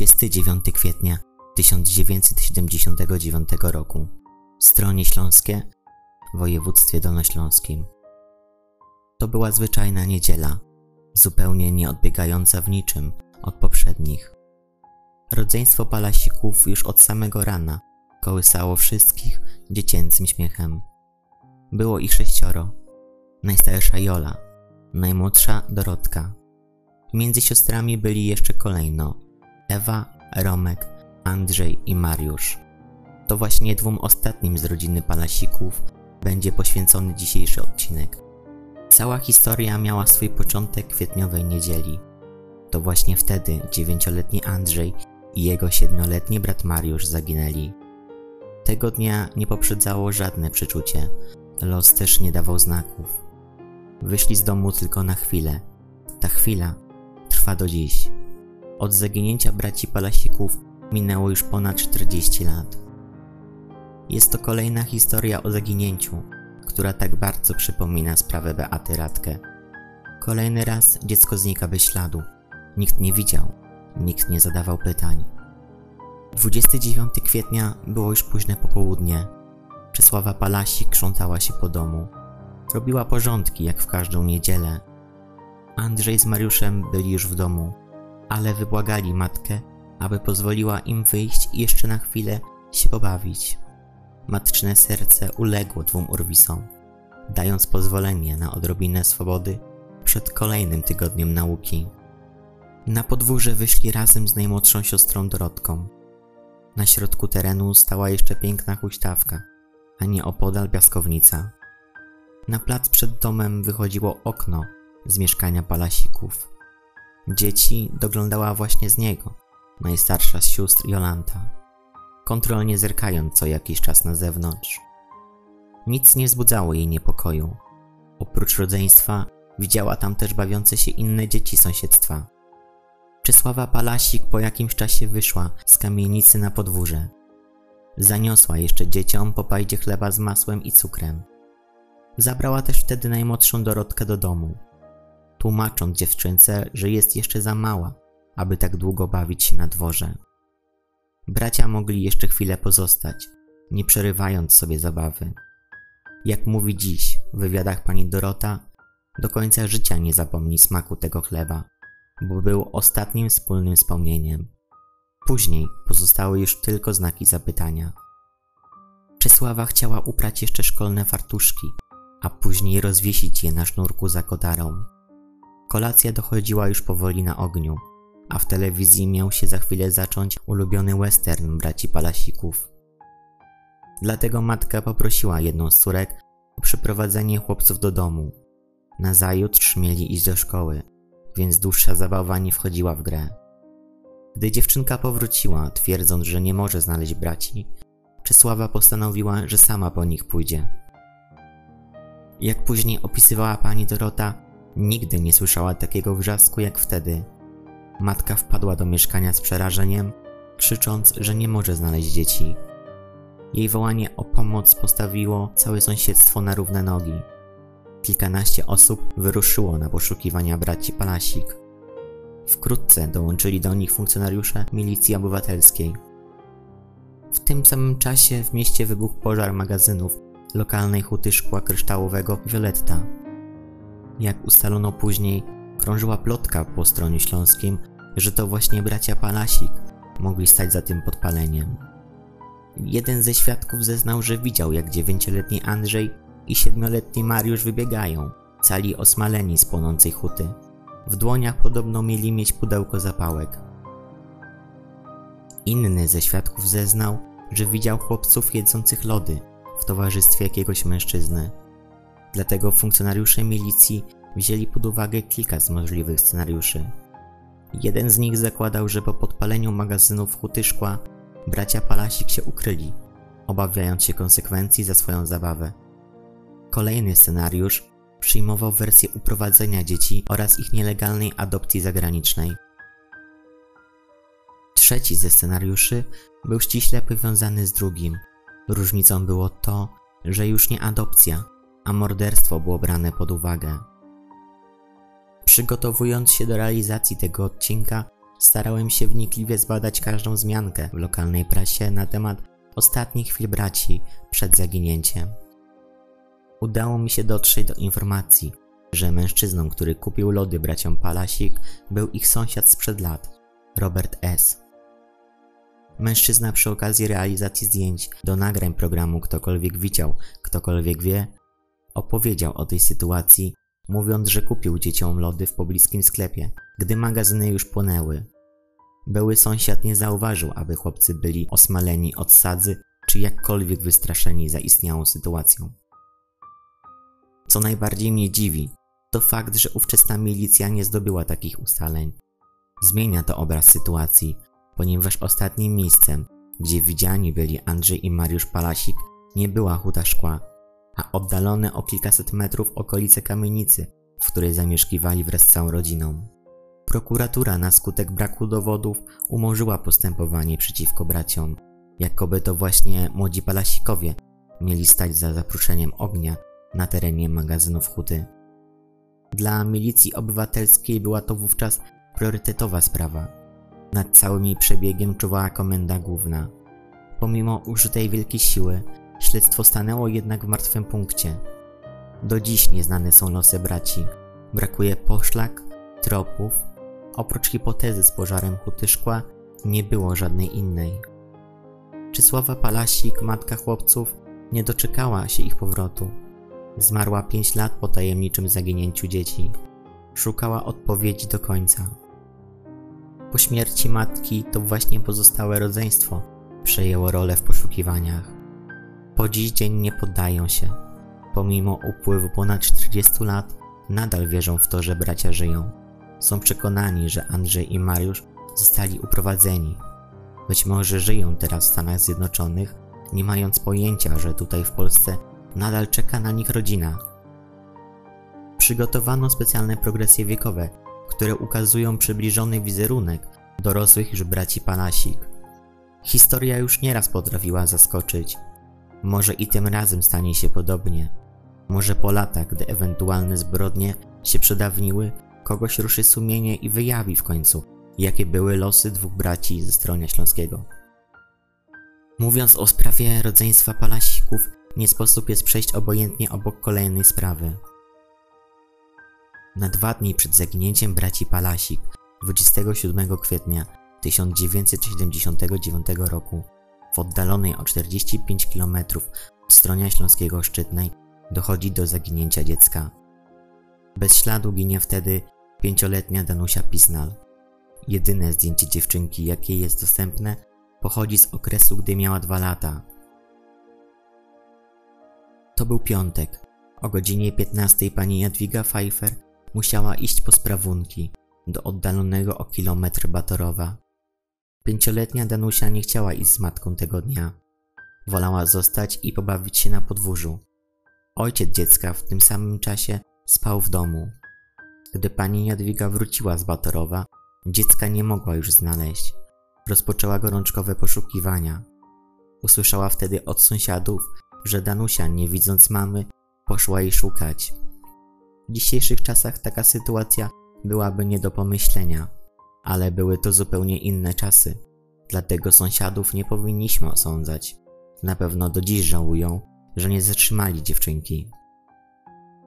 29 kwietnia 1979 roku. Stronie Śląskie w województwie dolnośląskim. To była zwyczajna niedziela, zupełnie nie odbiegająca w niczym od poprzednich. Rodzeństwo palasików już od samego rana kołysało wszystkich dziecięcym śmiechem. Było ich sześcioro. Najstarsza Jola, najmłodsza Dorotka. Między siostrami byli jeszcze kolejno Ewa, Romek, Andrzej i Mariusz. To właśnie dwóm ostatnim z rodziny Palasików będzie poświęcony dzisiejszy odcinek. Cała historia miała swój początek kwietniowej niedzieli. To właśnie wtedy dziewięcioletni Andrzej i jego siedmioletni brat Mariusz zaginęli. Tego dnia nie poprzedzało żadne przeczucie, los też nie dawał znaków. Wyszli z domu tylko na chwilę. Ta chwila trwa do dziś. Od zaginięcia braci Palasików minęło już ponad 40 lat. Jest to kolejna historia o zaginięciu, która tak bardzo przypomina sprawę Beaty Radkę. Kolejny raz dziecko znika bez śladu. Nikt nie widział, nikt nie zadawał pytań. 29 kwietnia było już późne popołudnie. Czesława Palasik krzątała się po domu. Robiła porządki jak w każdą niedzielę. Andrzej z Mariuszem byli już w domu, ale wybłagali matkę, aby pozwoliła im wyjść i jeszcze na chwilę się pobawić. Matczne serce uległo dwóm urwisom, dając pozwolenie na odrobinę swobody przed kolejnym tygodniem nauki. Na podwórze wyszli razem z najmłodszą siostrą Dorotką. Na środku terenu stała jeszcze piękna huśtawka, a nie opodal piaskownica. Na plac przed domem wychodziło okno z mieszkania palasików. Dzieci doglądała właśnie z niego, najstarsza z sióstr Jolanta, kontrolnie zerkając co jakiś czas na zewnątrz. Nic nie wzbudzało jej niepokoju. Oprócz rodzeństwa widziała tam też bawiące się inne dzieci sąsiedztwa. Czesława Palasik po jakimś czasie wyszła z kamienicy na podwórze. Zaniosła jeszcze dzieciom po pajdzie chleba z masłem i cukrem. Zabrała też wtedy najmłodszą Dorotkę do domu, tłumacząc dziewczynce, że jest jeszcze za mała, aby tak długo bawić się na dworze. Bracia mogli jeszcze chwilę pozostać, nie przerywając sobie zabawy. Jak mówi dziś w wywiadach pani Dorota, do końca życia nie zapomni smaku tego chleba, bo był ostatnim wspólnym wspomnieniem. Później pozostały już tylko znaki zapytania. Czesława chciała uprać jeszcze szkolne fartuszki, a później rozwiesić je na sznurku za kotarą. Kolacja dochodziła już powoli na ogniu, a w telewizji miał się za chwilę zacząć ulubiony western braci Palasików. Dlatego matka poprosiła jedną z córek o przyprowadzenie chłopców do domu. Nazajutrz mieli iść do szkoły, więc dłuższa zabawa nie wchodziła w grę. Gdy dziewczynka powróciła, twierdząc, że nie może znaleźć braci, Czesława postanowiła, że sama po nich pójdzie. Jak później opisywała pani Dorota, nigdy nie słyszała takiego wrzasku jak wtedy. Matka wpadła do mieszkania z przerażeniem, krzycząc, że nie może znaleźć dzieci. Jej wołanie o pomoc postawiło całe sąsiedztwo na równe nogi. Kilkanaście osób wyruszyło na poszukiwania braci Palasik. Wkrótce dołączyli do nich funkcjonariusze milicji obywatelskiej. W tym samym czasie w mieście wybuchł pożar magazynów lokalnej huty szkła kryształowego Violetta. Jak ustalono później, krążyła plotka po stronie śląskim, że to właśnie bracia Palasik mogli stać za tym podpaleniem. Jeden ze świadków zeznał, że widział jak dziewięcioletni Andrzej i siedmioletni Mariusz wybiegają, cali osmaleni z płonącej huty. W dłoniach podobno mieli mieć pudełko zapałek. Inny ze świadków zeznał, że widział chłopców jedzących lody w towarzystwie jakiegoś mężczyzny. Dlatego funkcjonariusze milicji wzięli pod uwagę kilka z możliwych scenariuszy. Jeden z nich zakładał, że po podpaleniu magazynów huty szkła bracia Palasik się ukryli, obawiając się konsekwencji za swoją zabawę. Kolejny scenariusz przyjmował wersję uprowadzenia dzieci oraz ich nielegalnej adopcji zagranicznej. Trzeci ze scenariuszy był ściśle powiązany z drugim. Różnicą było to, że już nie adopcja, a morderstwo było brane pod uwagę. Przygotowując się do realizacji tego odcinka, Starałem się wnikliwie zbadać każdą zmiankę w lokalnej prasie na temat ostatnich chwil braci przed zaginięciem. Udało mi się dotrzeć do informacji, że mężczyzną, który kupił lody braciom Palasik, był ich sąsiad sprzed lat, Robert S. Mężczyzna przy okazji realizacji zdjęć do nagrań programu Ktokolwiek widział, ktokolwiek wie, opowiedział o tej sytuacji, mówiąc, że kupił dzieciom lody w pobliskim sklepie, gdy magazyny już płonęły. Były sąsiad nie zauważył, aby chłopcy byli osmaleni od sadzy, czy jakkolwiek wystraszeni zaistniałą sytuacją. Co najbardziej mnie dziwi, to fakt, że ówczesna milicja nie zdobyła takich ustaleń. Zmienia to obraz sytuacji, ponieważ ostatnim miejscem, gdzie widziani byli Andrzej i Mariusz Palasik, nie była huta szkła, a oddalone o kilkaset metrów okolice kamienicy, w której zamieszkiwali wraz z całą rodziną. Prokuratura na skutek braku dowodów umorzyła postępowanie przeciwko braciom, jakoby to właśnie młodzi palasikowie mieli stać za zapruszeniem ognia na terenie magazynów huty. Dla milicji obywatelskiej była to wówczas priorytetowa sprawa. Nad całym jej przebiegiem czuwała komenda główna. Pomimo użytej wielkiej siły, śledztwo stanęło jednak w martwym punkcie. Do dziś nieznane są losy braci. Brakuje poszlak, tropów. Oprócz hipotezy z pożarem huty szkła, nie było żadnej innej. Czysława Palasik, matka chłopców, nie doczekała się ich powrotu. Zmarła pięć lat po tajemniczym zaginięciu dzieci. Szukała odpowiedzi do końca. Po śmierci matki to właśnie pozostałe rodzeństwo przejęło rolę w poszukiwaniach. Po dziś dzień nie poddają się. Pomimo upływu ponad 40 lat, nadal wierzą w to, że bracia żyją. Są przekonani, że Andrzej i Mariusz zostali uprowadzeni. Być może żyją teraz w Stanach Zjednoczonych, nie mając pojęcia, że tutaj w Polsce nadal czeka na nich rodzina. Przygotowano specjalne progresje wiekowe, które ukazują przybliżony wizerunek dorosłych już braci Palasik. Historia już nieraz potrafiła zaskoczyć. Może i tym razem stanie się podobnie. Może po latach, gdy ewentualne zbrodnie się przedawniły, kogoś ruszy sumienie i wyjawi w końcu, jakie były losy dwóch braci ze strony śląskiego. Mówiąc o sprawie rodzeństwa Palasików, nie sposób jest przejść obojętnie obok kolejnej sprawy. Na dwa dni przed zaginięciem braci Palasik, 27 kwietnia 1979 roku, w oddalonej o 45 km od stronie śląskiego Szczytnej, dochodzi do zaginięcia dziecka. Bez śladu ginie wtedy pięcioletnia Danusia Pisnal. Jedyne zdjęcie dziewczynki, jakie jest dostępne, pochodzi z okresu, gdy miała dwa lata. To był piątek. O godzinie 15 pani Jadwiga Pfeiffer musiała iść po sprawunki do oddalonego o kilometr Batorowa. Pięcioletnia Danusia nie chciała iść z matką tego dnia. Wolała zostać i pobawić się na podwórzu. Ojciec dziecka w tym samym czasie spał w domu. Gdy pani Jadwiga wróciła z Batorowa, dziecka nie mogła już znaleźć. Rozpoczęła gorączkowe poszukiwania. Usłyszała wtedy od sąsiadów, że Danusia, nie widząc mamy, poszła jej szukać. W dzisiejszych czasach taka sytuacja byłaby nie do pomyślenia, ale były to zupełnie inne czasy. Dlatego sąsiadów nie powinniśmy osądzać. Na pewno do dziś żałują, że nie zatrzymali dziewczynki.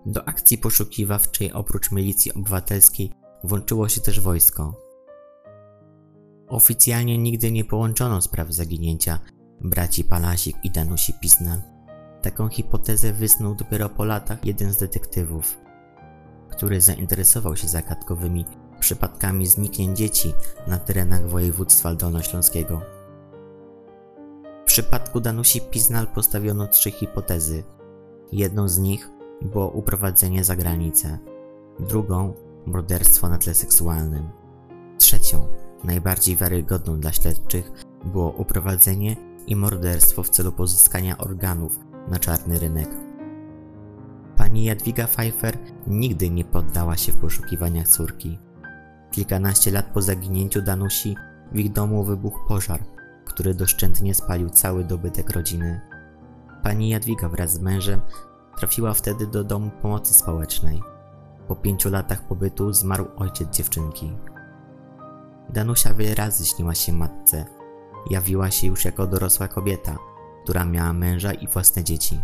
Do akcji poszukiwawczej oprócz milicji obywatelskiej włączyło się też wojsko. Oficjalnie nigdy nie połączono spraw zaginięcia braci Palasik i Danusi Pisnal. Taką hipotezę wysnuł dopiero po latach jeden z detektywów, który zainteresował się zagadkowymi przypadkami zniknięć dzieci na terenach województwa dolnośląskiego. W przypadku Danusi Piznal postawiono trzy hipotezy. Jedną z nich było uprowadzenie za granicę, drugą morderstwo na tle seksualnym, trzecią, najbardziej wiarygodną dla śledczych, było uprowadzenie i morderstwo w celu pozyskania organów na czarny rynek. Pani Jadwiga Pfeiffer nigdy nie poddała się w poszukiwaniach córki. Kilkanaście lat po zaginięciu Danusi w ich domu wybuchł pożar, który doszczętnie spalił cały dobytek rodziny. Pani Jadwiga wraz z mężem trafiła wtedy do domu pomocy społecznej. Po pięciu latach pobytu zmarł ojciec dziewczynki. Danusia wiele razy śniła się matce. Jawiła się już jako dorosła kobieta, która miała męża i własne dzieci.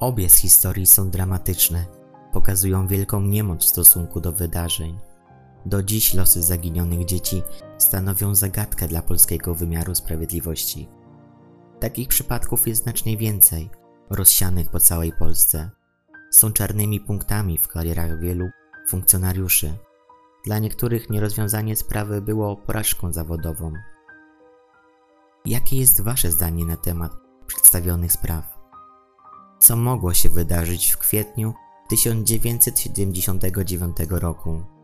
Obie z historii są dramatyczne, pokazują wielką niemoc w stosunku do wydarzeń. Do dziś losy zaginionych dzieci stanowią zagadkę dla polskiego wymiaru sprawiedliwości. Takich przypadków jest znacznie więcej, rozsianych po całej Polsce. Są czarnymi punktami w karierach wielu funkcjonariuszy. Dla niektórych nierozwiązanie sprawy było porażką zawodową. Jakie jest Wasze zdanie na temat przedstawionych spraw? Co mogło się wydarzyć w kwietniu 1979 roku?